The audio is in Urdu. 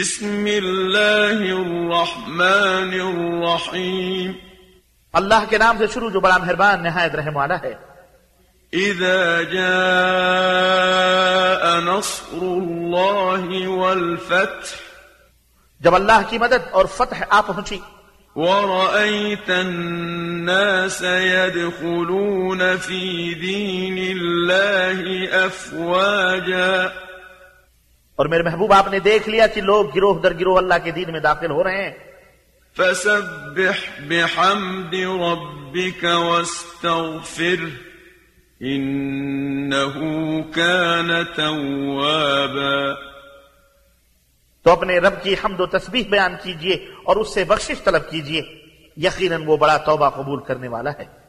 بسم الله الرحمن الرحيم اللہ کے نام سے شروع جو بڑا مہربان نہایت رحم والا ہے۔ إذا جاء نصر الله والفتح جب اللہ کی مدد اور فتح آ پہنچی۔ ورأيت الناس يدخلون في دين الله أفواجا اور میرے محبوب آپ نے دیکھ لیا کہ لوگ گروہ در گروہ اللہ کے دین میں داخل ہو رہے ہیں۔ فسبح بحمد ربك واستغفره إنه كان توابا۔ تو اپنے رب کی حمد و تسبیح بیان کیجیے اور اس سے بخشش طلب کیجیے۔ یقیناً وہ بڑا توبہ قبول کرنے والا ہے۔